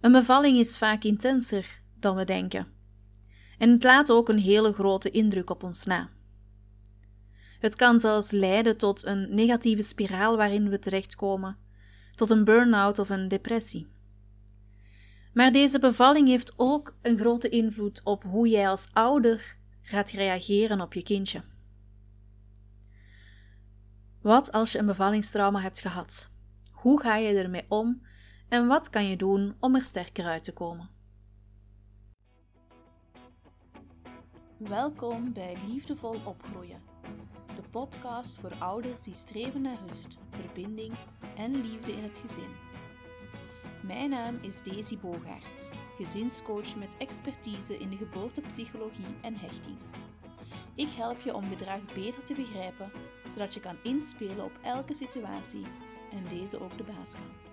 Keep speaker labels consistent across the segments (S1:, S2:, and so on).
S1: Een bevalling is vaak intenser dan we denken. En het laat ook een hele grote indruk op ons na. Het kan zelfs leiden tot een negatieve spiraal waarin we terechtkomen, tot een burn-out of een depressie. Maar deze bevalling heeft ook een grote invloed op hoe jij als ouder gaat reageren op je kindje. Wat als je een bevallingstrauma hebt gehad? Hoe ga je ermee om en wat kan je doen om er sterker uit te komen? Welkom bij Liefdevol Opgroeien, de podcast voor ouders die streven naar rust, verbinding en liefde in het gezin. Mijn naam is Daisy Bogaerts, gezinscoach met expertise in de geboortepsychologie en hechting. Ik help je om gedrag beter te begrijpen, zodat je kan inspelen op elke situatie en deze ook de baas kan.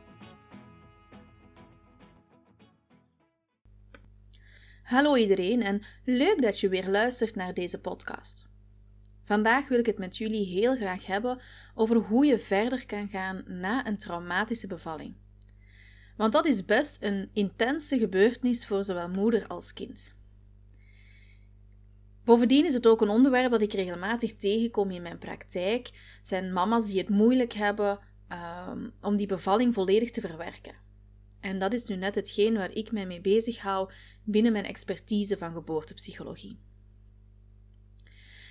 S1: Hallo iedereen en leuk dat je weer luistert naar deze podcast. Vandaag wil ik het met jullie heel graag hebben over hoe je verder kan gaan na een traumatische bevalling. Want dat is best een intense gebeurtenis voor zowel moeder als kind. Bovendien is het ook een onderwerp dat ik regelmatig tegenkom in mijn praktijk. Zijn mama's die het moeilijk hebben um, om die bevalling volledig te verwerken. En dat is nu net hetgeen waar ik mij mee bezig hou binnen mijn expertise van geboortepsychologie.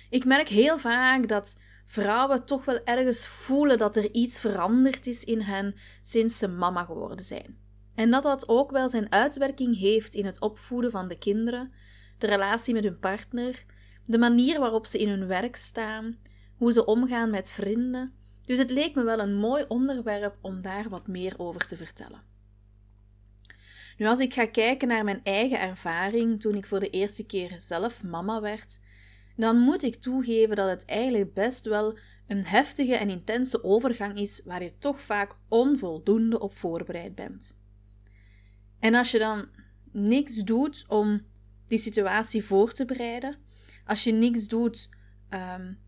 S1: Ik merk heel vaak dat vrouwen toch wel ergens voelen dat er iets veranderd is in hen sinds ze mama geworden zijn. En dat dat ook wel zijn uitwerking heeft in het opvoeden van de kinderen, de relatie met hun partner, de manier waarop ze in hun werk staan, hoe ze omgaan met vrienden. Dus het leek me wel een mooi onderwerp om daar wat meer over te vertellen. Nu, als ik ga kijken naar mijn eigen ervaring toen ik voor de eerste keer zelf mama werd, dan moet ik toegeven dat het eigenlijk best wel een heftige en intense overgang is waar je toch vaak onvoldoende op voorbereid bent. En als je dan niks doet om die situatie voor te bereiden, als je niks doet um,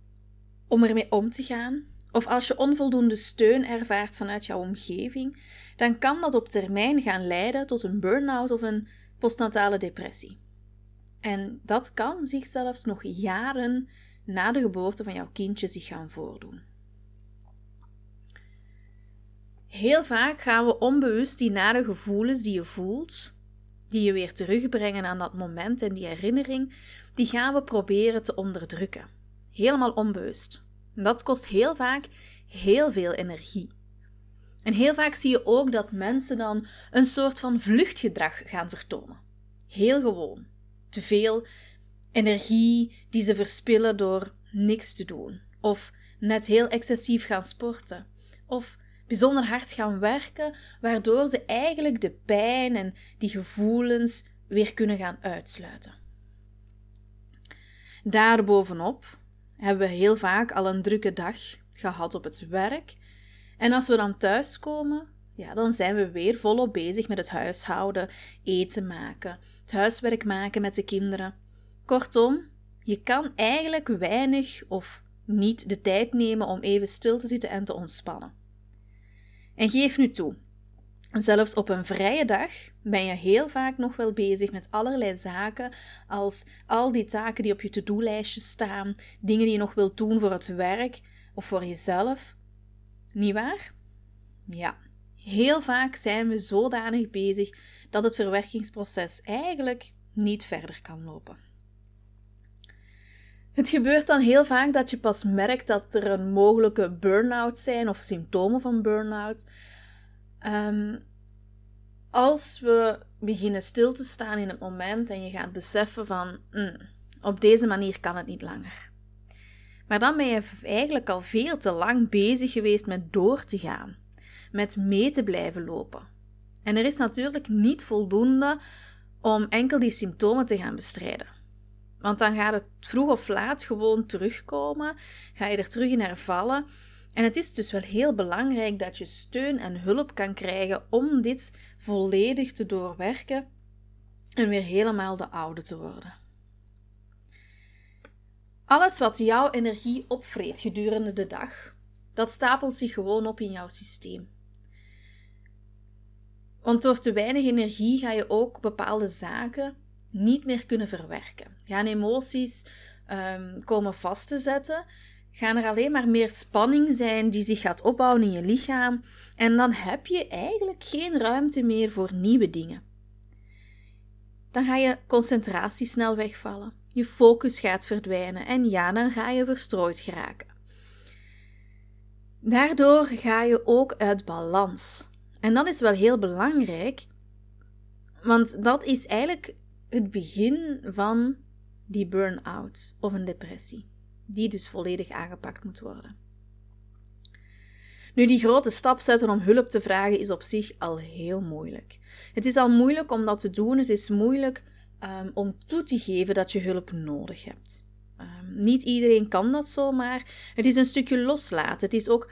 S1: om ermee om te gaan, of als je onvoldoende steun ervaart vanuit jouw omgeving, dan kan dat op termijn gaan leiden tot een burn-out of een postnatale depressie. En dat kan zich zelfs nog jaren na de geboorte van jouw kindje zich gaan voordoen. Heel vaak gaan we onbewust die nare gevoelens die je voelt, die je weer terugbrengen aan dat moment en die herinnering, die gaan we proberen te onderdrukken. Helemaal onbewust. Dat kost heel vaak heel veel energie. En heel vaak zie je ook dat mensen dan een soort van vluchtgedrag gaan vertonen. Heel gewoon. Te veel energie die ze verspillen door niks te doen. Of net heel excessief gaan sporten. Of bijzonder hard gaan werken, waardoor ze eigenlijk de pijn en die gevoelens weer kunnen gaan uitsluiten. Daarbovenop hebben we heel vaak al een drukke dag gehad op het werk. En als we dan thuiskomen, ja, dan zijn we weer volop bezig met het huishouden, eten maken, het huiswerk maken met de kinderen. Kortom, je kan eigenlijk weinig of niet de tijd nemen om even stil te zitten en te ontspannen. En geef nu toe, zelfs op een vrije dag ben je heel vaak nog wel bezig met allerlei zaken, als al die taken die op je to-do-lijstje staan, dingen die je nog wilt doen voor het werk of voor jezelf. Niet waar? Ja, heel vaak zijn we zodanig bezig dat het verwerkingsproces eigenlijk niet verder kan lopen. Het gebeurt dan heel vaak dat je pas merkt dat er een mogelijke burn-out zijn of symptomen van burn-out. Um, als we beginnen stil te staan in het moment en je gaat beseffen van mm, op deze manier kan het niet langer. Maar dan ben je eigenlijk al veel te lang bezig geweest met door te gaan, met mee te blijven lopen. En er is natuurlijk niet voldoende om enkel die symptomen te gaan bestrijden. Want dan gaat het vroeg of laat gewoon terugkomen, ga je er terug in hervallen. En het is dus wel heel belangrijk dat je steun en hulp kan krijgen om dit volledig te doorwerken en weer helemaal de oude te worden. Alles wat jouw energie opvreet gedurende de dag, dat stapelt zich gewoon op in jouw systeem. Want door te weinig energie ga je ook bepaalde zaken niet meer kunnen verwerken. Gaan emoties um, komen vast te zetten, gaan er alleen maar meer spanning zijn die zich gaat opbouwen in je lichaam. En dan heb je eigenlijk geen ruimte meer voor nieuwe dingen. Dan ga je concentratie snel wegvallen. Je focus gaat verdwijnen en ja, dan ga je verstrooid geraken. Daardoor ga je ook uit balans. En dat is wel heel belangrijk, want dat is eigenlijk het begin van die burn-out of een depressie, die dus volledig aangepakt moet worden. Nu, die grote stap zetten om hulp te vragen is op zich al heel moeilijk. Het is al moeilijk om dat te doen, het is moeilijk um, om toe te geven dat je hulp nodig hebt. Um, niet iedereen kan dat zomaar. Het is een stukje loslaten. Het is ook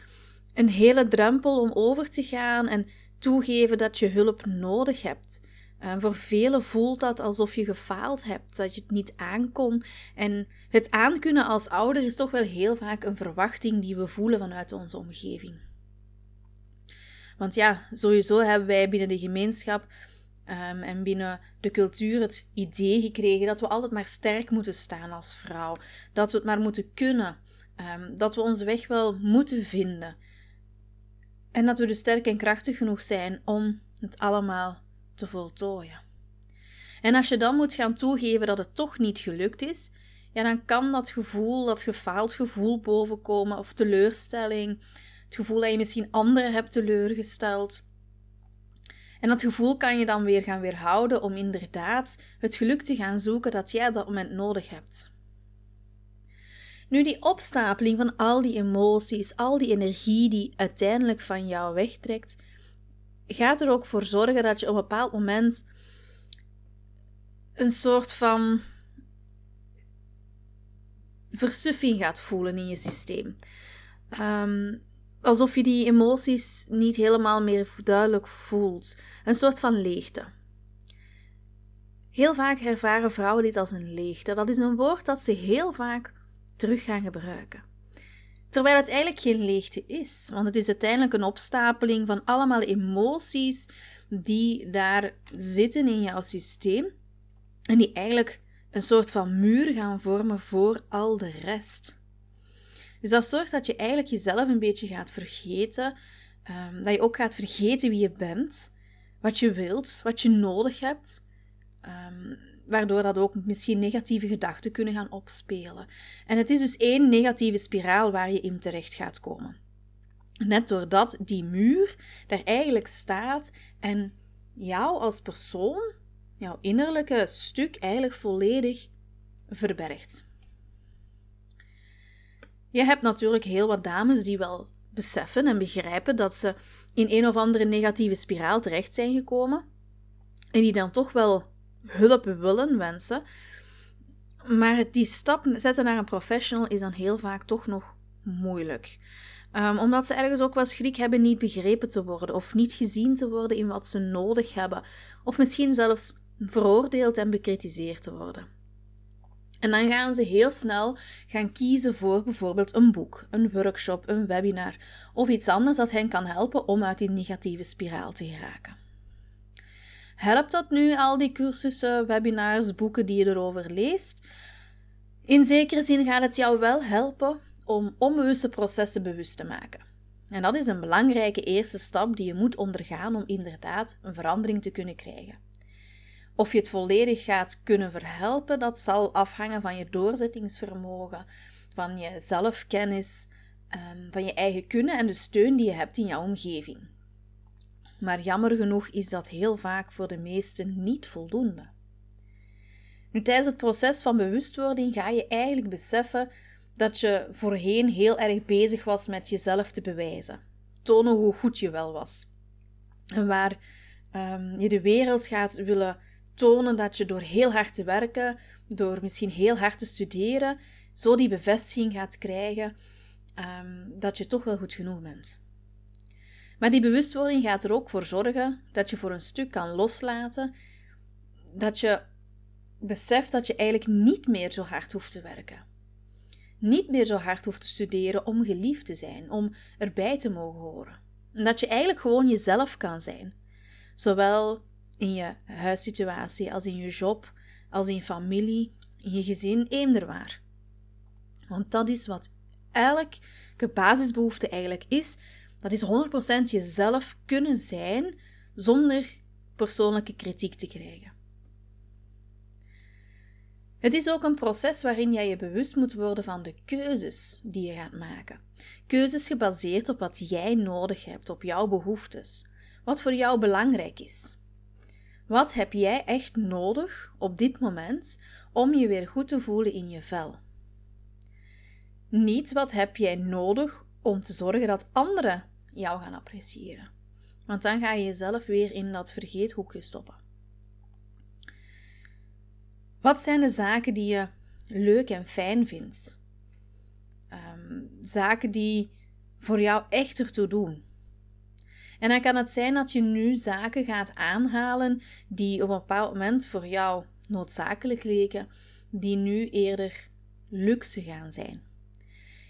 S1: een hele drempel om over te gaan en toegeven dat je hulp nodig hebt. Um, voor velen voelt dat alsof je gefaald hebt, dat je het niet aankon. En het aankunnen als ouder is toch wel heel vaak een verwachting die we voelen vanuit onze omgeving. Want ja, sowieso hebben wij binnen de gemeenschap um, en binnen de cultuur het idee gekregen dat we altijd maar sterk moeten staan als vrouw. Dat we het maar moeten kunnen. Um, dat we onze weg wel moeten vinden. En dat we dus sterk en krachtig genoeg zijn om het allemaal te voltooien. En als je dan moet gaan toegeven dat het toch niet gelukt is, ja, dan kan dat gevoel, dat gefaald gevoel bovenkomen, of teleurstelling, het gevoel dat je misschien anderen hebt teleurgesteld. En dat gevoel kan je dan weer gaan weerhouden om inderdaad het geluk te gaan zoeken dat jij op dat moment nodig hebt. Nu, die opstapeling van al die emoties, al die energie die uiteindelijk van jou wegtrekt, gaat er ook voor zorgen dat je op een bepaald moment een soort van versuffing gaat voelen in je systeem. Um, alsof je die emoties niet helemaal meer duidelijk voelt. Een soort van leegte. Heel vaak ervaren vrouwen dit als een leegte. Dat is een woord dat ze heel vaak terug gaan gebruiken. Terwijl het eigenlijk geen leegte is, want het is uiteindelijk een opstapeling van allemaal emoties die daar zitten in jouw systeem en die eigenlijk een soort van muur gaan vormen voor al de rest. Dus dat zorgt dat je eigenlijk jezelf een beetje gaat vergeten, um, dat je ook gaat vergeten wie je bent, wat je wilt, wat je nodig hebt. Um, waardoor dat ook misschien negatieve gedachten kunnen gaan opspelen. En het is dus één negatieve spiraal waar je in terecht gaat komen. Net doordat die muur daar eigenlijk staat en jou als persoon, jouw innerlijke stuk, eigenlijk volledig verbergt. Je hebt natuurlijk heel wat dames die wel beseffen en begrijpen dat ze in een of andere negatieve spiraal terecht zijn gekomen en die dan toch wel hulp willen wensen. Maar die stap zetten naar een professional is dan heel vaak toch nog moeilijk. Um, omdat ze ergens ook wel schrik hebben niet begrepen te worden of niet gezien te worden in wat ze nodig hebben. Of misschien zelfs veroordeeld en bekritiseerd te worden. En dan gaan ze heel snel gaan kiezen voor bijvoorbeeld een boek, een workshop, een webinar of iets anders dat hen kan helpen om uit die negatieve spiraal te geraken. Helpt dat nu al die cursussen, webinars, boeken die je erover leest? In zekere zin gaat het jou wel helpen om onbewuste processen bewust te maken. En dat is een belangrijke eerste stap die je moet ondergaan om inderdaad een verandering te kunnen krijgen. Of je het volledig gaat kunnen verhelpen, dat zal afhangen van je doorzettingsvermogen, van je zelfkennis, ehm, van je eigen kunnen en de steun die je hebt in jouw omgeving. Maar jammer genoeg is dat heel vaak voor de meesten niet voldoende. Nu, tijdens het proces van bewustwording ga je eigenlijk beseffen dat je voorheen heel erg bezig was met jezelf te bewijzen, tonen hoe goed je wel was. En waar um, je de wereld gaat willen tonen dat je door heel hard te werken, door misschien heel hard te studeren, zo die bevestiging gaat krijgen um, dat je toch wel goed genoeg bent. Maar die bewustwording gaat er ook voor zorgen dat je voor een stuk kan loslaten, dat je beseft dat je eigenlijk niet meer zo hard hoeft te werken. Niet meer zo hard hoeft te studeren om geliefd te zijn, om erbij te mogen horen. En dat je eigenlijk gewoon jezelf kan zijn, Zowel in je huissituatie als in je job, als in familie, in je gezin, eender waar. Want dat is wat elke basisbehoefte eigenlijk is. Dat is 100% jezelf kunnen zijn zonder persoonlijke kritiek te krijgen. Het is ook een proces waarin jij je bewust moet worden van de keuzes die je gaat maken. Keuzes gebaseerd op wat jij nodig hebt, op jouw behoeftes. Wat voor jou belangrijk is. Wat heb jij echt nodig op dit moment om je weer goed te voelen in je vel? Niet wat heb jij nodig om te zorgen dat anderen jou gaan appreciëren. Want dan ga je jezelf weer in dat vergeethoekje stoppen. Wat zijn de zaken die je leuk en fijn vindt? Ehm, zaken die voor jou echt ertoe doen. En dan kan het zijn dat je nu zaken gaat aanhalen die op een bepaald moment voor jou noodzakelijk leken, die nu eerder luxe gaan zijn.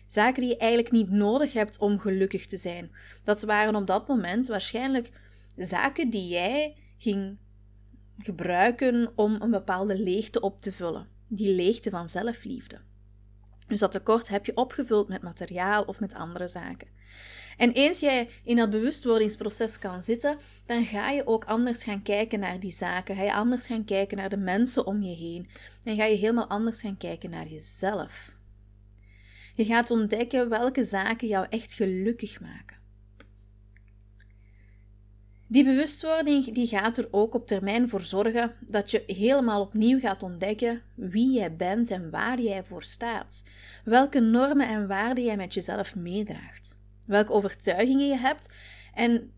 S1: Zaken die je eigenlijk niet nodig hebt om gelukkig te zijn. Dat waren op dat moment waarschijnlijk zaken die jij ging gebruiken om een bepaalde leegte op te vullen. Die leegte van zelfliefde. Dus dat tekort heb je opgevuld met materiaal of met andere zaken. En eens jij in dat bewustwordingsproces kan zitten, dan ga je ook anders gaan kijken naar die zaken. Ga je anders gaan kijken naar de mensen om je heen. En ga je helemaal anders gaan kijken naar jezelf. Je gaat ontdekken welke zaken jou echt gelukkig maken. Die bewustwording die gaat er ook op termijn voor zorgen dat je helemaal opnieuw gaat ontdekken wie jij bent en waar jij voor staat. Welke normen en waarden jij met jezelf meedraagt. Welke overtuigingen je hebt. En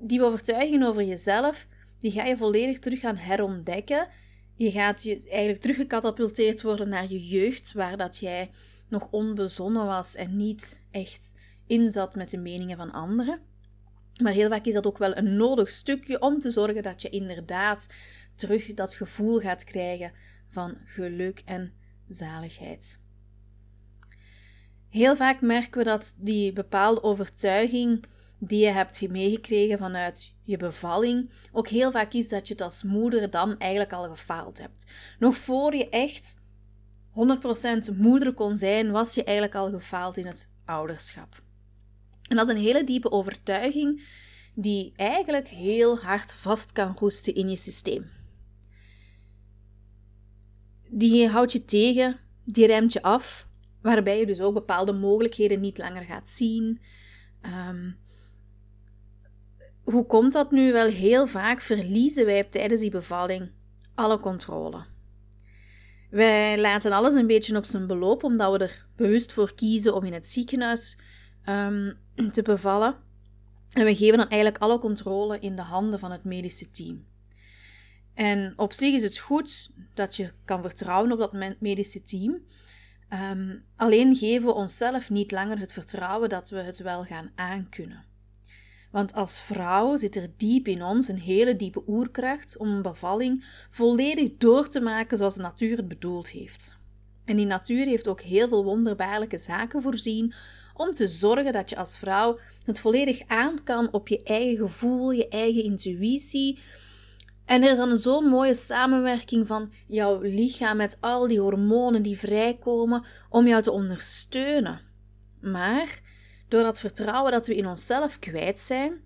S1: die overtuigingen over jezelf, die ga je volledig terug gaan herontdekken. Je gaat je eigenlijk teruggecatapulteerd worden naar je jeugd, waar dat jij nog onbezonnen was en niet echt inzat met de meningen van anderen. Maar heel vaak is dat ook wel een nodig stukje om te zorgen dat je inderdaad terug dat gevoel gaat krijgen van geluk en zaligheid. Heel vaak merken we dat die bepaalde overtuiging die je hebt meegekregen vanuit je bevalling, ook heel vaak is dat je het als moeder dan eigenlijk al gefaald hebt. Nog voor je echt 100% moeder kon zijn, was je eigenlijk al gefaald in het ouderschap. En dat is een hele diepe overtuiging die eigenlijk heel hard vast kan roesten in je systeem. Die houdt je tegen, die remt je af, waarbij je dus ook bepaalde mogelijkheden niet langer gaat zien. Um, hoe komt dat nu? Wel, heel vaak verliezen wij tijdens die bevalling alle controle. Wij laten alles een beetje op zijn beloop, omdat we er bewust voor kiezen om in het ziekenhuis um, te bevallen. En we geven dan eigenlijk alle controle in de handen van het medische team. En op zich is het goed dat je kan vertrouwen op dat medische team. Um, alleen geven we onszelf niet langer het vertrouwen dat we het wel gaan aankunnen. Want als vrouw zit er diep in ons een hele diepe oerkracht om een bevalling volledig door te maken zoals de natuur het bedoeld heeft. En die natuur heeft ook heel veel wonderbaarlijke zaken voorzien om te zorgen dat je als vrouw het volledig aan kan op je eigen gevoel, je eigen intuïtie. En er is dan zo'n mooie samenwerking van jouw lichaam met al die hormonen die vrijkomen om jou te ondersteunen. Maar door dat vertrouwen dat we in onszelf kwijt zijn,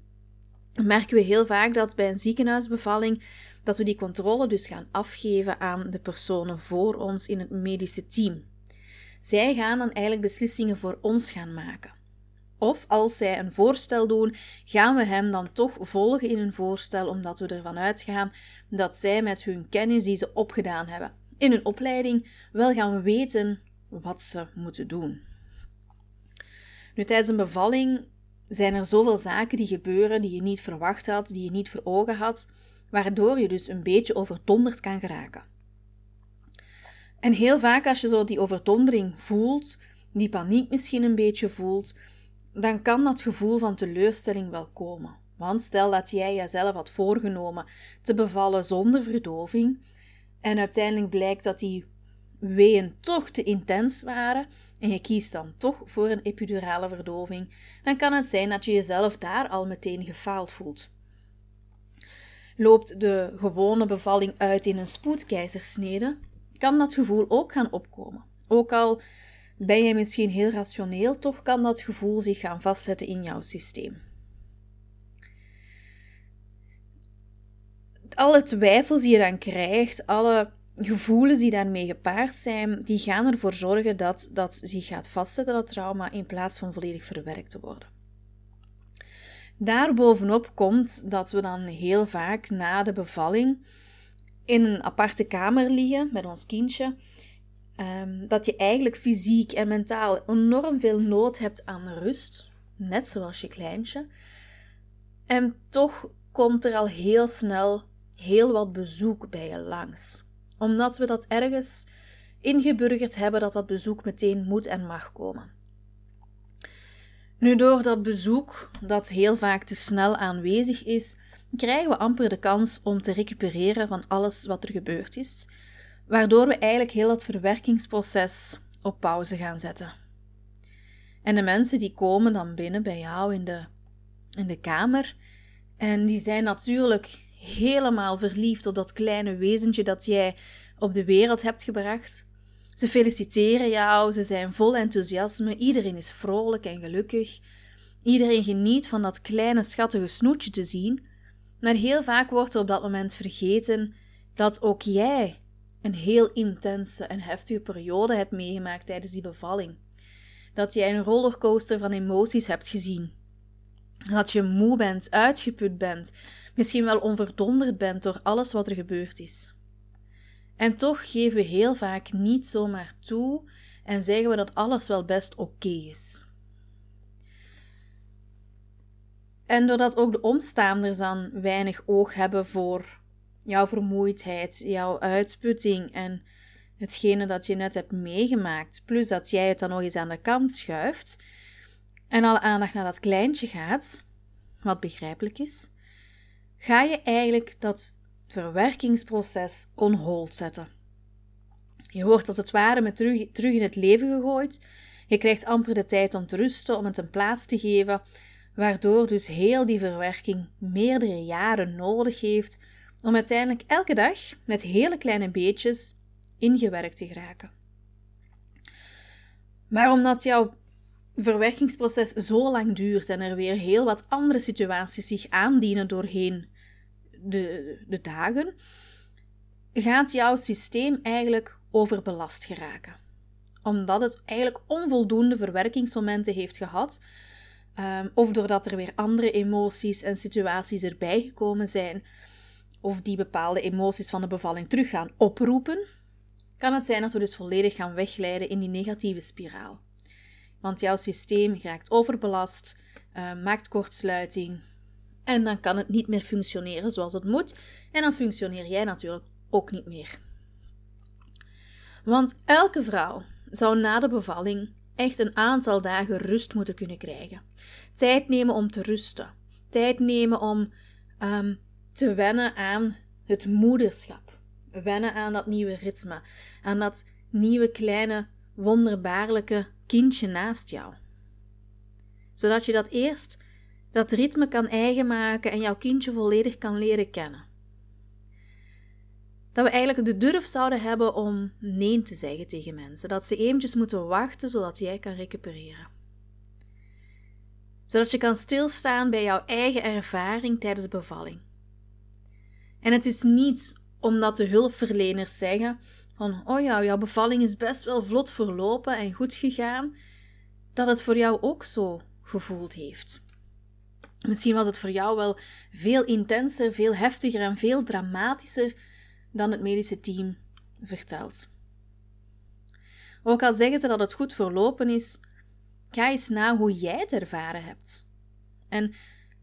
S1: merken we heel vaak dat bij een ziekenhuisbevalling dat we die controle dus gaan afgeven aan de personen voor ons in het medische team. Zij gaan dan eigenlijk beslissingen voor ons gaan maken. Of als zij een voorstel doen, gaan we hem dan toch volgen in hun voorstel, omdat we ervan uitgaan dat zij met hun kennis die ze opgedaan hebben in een opleiding wel gaan weten wat ze moeten doen. Nu, tijdens een bevalling zijn er zoveel zaken die gebeuren die je niet verwacht had, die je niet voor ogen had, waardoor je dus een beetje overdonderd kan geraken. En heel vaak als je zo die overdondering voelt, die paniek misschien een beetje voelt, dan kan dat gevoel van teleurstelling wel komen. Want stel dat jij jezelf had voorgenomen te bevallen zonder verdoving en uiteindelijk blijkt dat die weeën toch te intens waren en je kiest dan toch voor een epidurale verdoving, dan kan het zijn dat je jezelf daar al meteen gefaald voelt. loopt de gewone bevalling uit in een spoedkeizersnede, kan dat gevoel ook gaan opkomen. Ook al ben je misschien heel rationeel, toch kan dat gevoel zich gaan vastzetten in jouw systeem. Alle twijfels die je dan krijgt, alle gevoelens die daarmee gepaard zijn, die gaan ervoor zorgen dat dat zich gaat vastzetten, dat trauma, in plaats van volledig verwerkt te worden. Daarbovenop komt dat we dan heel vaak na de bevalling in een aparte kamer liggen met ons kindje. Um, dat je eigenlijk fysiek en mentaal enorm veel nood hebt aan rust, net zoals je kleintje. En toch komt er al heel snel heel wat bezoek bij je langs. Omdat we dat ergens ingeburgerd hebben dat dat bezoek meteen moet en mag komen. Nu, door dat bezoek, dat heel vaak te snel aanwezig is, krijgen we amper de kans om te recupereren van alles wat er gebeurd is, waardoor we eigenlijk heel het verwerkingsproces op pauze gaan zetten. En de mensen die komen dan binnen bij jou in de, in de kamer, en die zijn natuurlijk helemaal verliefd op dat kleine wezentje dat jij op de wereld hebt gebracht. Ze feliciteren jou, ze zijn vol enthousiasme, iedereen is vrolijk en gelukkig. Iedereen geniet van dat kleine schattige snoetje te zien, maar heel vaak wordt er op dat moment vergeten dat ook jij een heel intense en heftige periode hebt meegemaakt tijdens die bevalling. Dat jij een rollercoaster van emoties hebt gezien. Dat je moe bent, uitgeput bent, misschien wel onverdonderd bent door alles wat er gebeurd is. En toch geven we heel vaak niet zomaar toe en zeggen we dat alles wel best oké is. En doordat ook de omstaanders dan weinig oog hebben voor jouw vermoeidheid, jouw uitputting en hetgene dat je net hebt meegemaakt, plus dat jij het dan nog eens aan de kant schuift en alle aandacht naar dat kleintje gaat, wat begrijpelijk is, ga je eigenlijk dat verwerkingsproces on hold zetten. Je wordt als het ware met terug, terug in het leven gegooid. Je krijgt amper de tijd om te rusten, om het een plaats te geven, waardoor dus heel die verwerking meerdere jaren nodig heeft om uiteindelijk elke dag met hele kleine beetjes ingewerkt te geraken. Maar omdat jouw verwerkingsproces zo lang duurt en er weer heel wat andere situaties zich aandienen doorheen de, de dagen, gaat jouw systeem eigenlijk overbelast geraken. Omdat het eigenlijk onvoldoende verwerkingsmomenten heeft gehad, um, of doordat er weer andere emoties en situaties erbij gekomen zijn, of die bepaalde emoties van de bevalling terug gaan oproepen, kan het zijn dat we dus volledig gaan wegleiden in die negatieve spiraal. Want jouw systeem raakt overbelast, uh, maakt kortsluiting, en dan kan het niet meer functioneren zoals het moet. En dan functioneer jij natuurlijk ook niet meer. Want elke vrouw zou na de bevalling echt een aantal dagen rust moeten kunnen krijgen. Tijd nemen om te rusten. Tijd nemen om um, te wennen aan het moederschap. Wennen aan dat nieuwe ritme. Aan dat nieuwe kleine wonderbaarlijke kindje naast jou. Zodat je dat eerst dat ritme kan eigen maken en jouw kindje volledig kan leren kennen. Dat we eigenlijk de durf zouden hebben om nee te zeggen tegen mensen. Dat ze eventjes moeten wachten zodat jij kan recupereren. Zodat je kan stilstaan bij jouw eigen ervaring tijdens de bevalling. En het is niet omdat de hulpverleners zeggen van oh ja, jouw bevalling is best wel vlot verlopen en goed gegaan, dat het voor jou ook zo gevoeld heeft. Misschien was het voor jou wel veel intenser, veel heftiger en veel dramatischer dan het medische team vertelt. Ook al zeggen ze dat het goed verlopen is, ga eens na hoe jij het ervaren hebt. En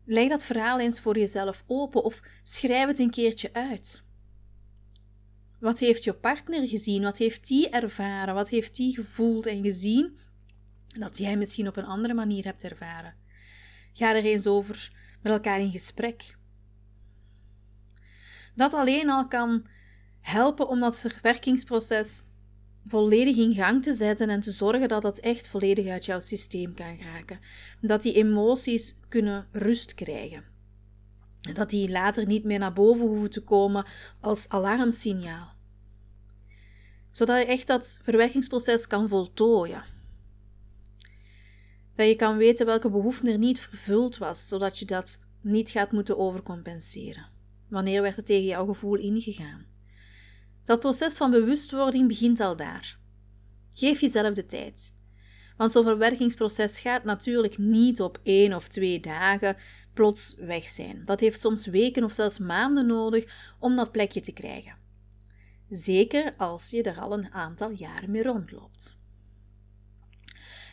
S1: leg dat verhaal eens voor jezelf open of schrijf het een keertje uit. Wat heeft je partner gezien? Wat heeft die ervaren? Wat heeft die gevoeld en gezien dat jij misschien op een andere manier hebt ervaren? Ga er eens over met elkaar in gesprek. Dat alleen al kan helpen om dat verwerkingsproces volledig in gang te zetten en te zorgen dat dat echt volledig uit jouw systeem kan geraken. Dat die emoties kunnen rust krijgen. Dat die later niet meer naar boven hoeven te komen als alarmsignaal. Zodat je echt dat verwerkingsproces kan voltooien. Dat je kan weten welke behoefte er niet vervuld was, zodat je dat niet gaat moeten overcompenseren. Wanneer werd het tegen jouw gevoel ingegaan? Dat proces van bewustwording begint al daar. Geef jezelf de tijd. Want zo'n verwerkingsproces gaat natuurlijk niet op één of twee dagen plots weg zijn. Dat heeft soms weken of zelfs maanden nodig om dat plekje te krijgen. Zeker als je er al een aantal jaren mee rondloopt.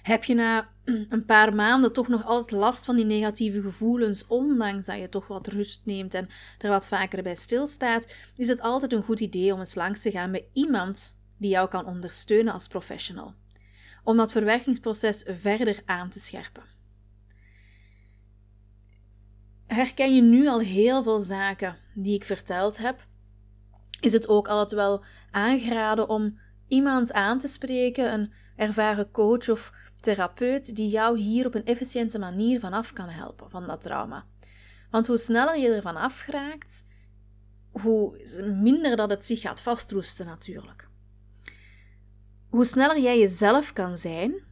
S1: Heb je na een paar maanden toch nog altijd last van die negatieve gevoelens, ondanks dat je toch wat rust neemt en er wat vaker bij stilstaat, is het altijd een goed idee om eens langs te gaan bij iemand die jou kan ondersteunen als professional, om dat verwerkingsproces verder aan te scherpen. Herken je nu al heel veel zaken die ik verteld heb? Is het ook altijd wel aangeraden om iemand aan te spreken, een ervaren coach of therapeut die jou hier op een efficiënte manier vanaf kan helpen van dat trauma. Want hoe sneller je ervan afgeraakt, hoe minder dat het zich gaat vastroesten natuurlijk. Hoe sneller jij jezelf kan zijn,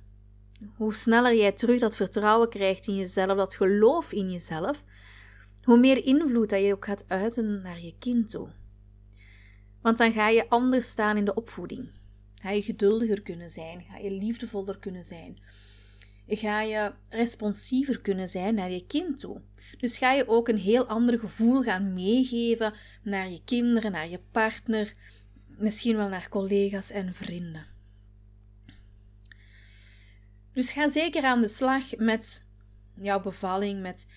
S1: hoe sneller jij terug dat vertrouwen krijgt in jezelf, dat geloof in jezelf, hoe meer invloed dat je ook gaat uiten naar je kind toe. Want dan ga je anders staan in de opvoeding. Ga je geduldiger kunnen zijn? Ga je liefdevoller kunnen zijn? Ga je responsiever kunnen zijn naar je kind toe? Dus ga je ook een heel ander gevoel gaan meegeven naar je kinderen, naar je partner, misschien wel naar collega's en vrienden. Dus ga zeker aan de slag met jouw bevalling, met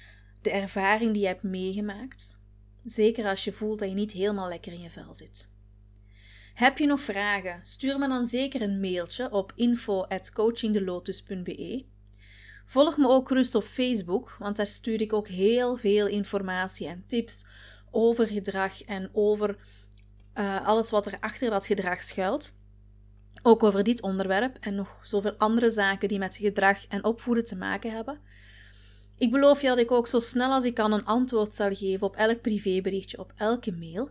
S1: de ervaring die je hebt meegemaakt. Zeker als je voelt dat je niet helemaal lekker in je vel zit. Heb je nog vragen? Stuur me dan zeker een mailtje op info@coachingdelotus.be. Volg me ook gerust op Facebook, want daar stuur ik ook heel veel informatie en tips over gedrag en over uh, alles wat er achter dat gedrag schuilt. Ook over dit onderwerp en nog zoveel andere zaken die met gedrag en opvoeden te maken hebben. Ik beloof je dat ik ook zo snel als ik kan een antwoord zal geven op elk privéberichtje, op elke mail.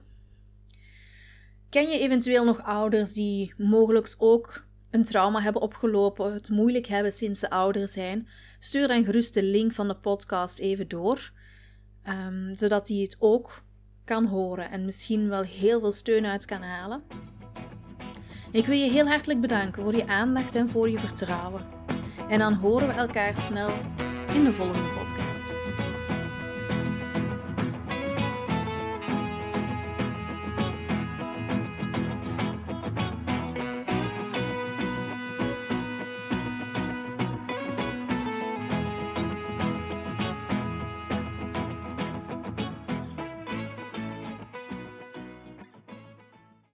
S1: Ken je eventueel nog ouders die mogelijk ook een trauma hebben opgelopen, het moeilijk hebben sinds ze ouder zijn? Stuur dan gerust de link van de podcast even door, um, zodat hij het ook kan horen en misschien wel heel veel steun uit kan halen. Ik wil je heel hartelijk bedanken voor je aandacht en voor je vertrouwen. En dan horen we elkaar snel in de volgende podcast.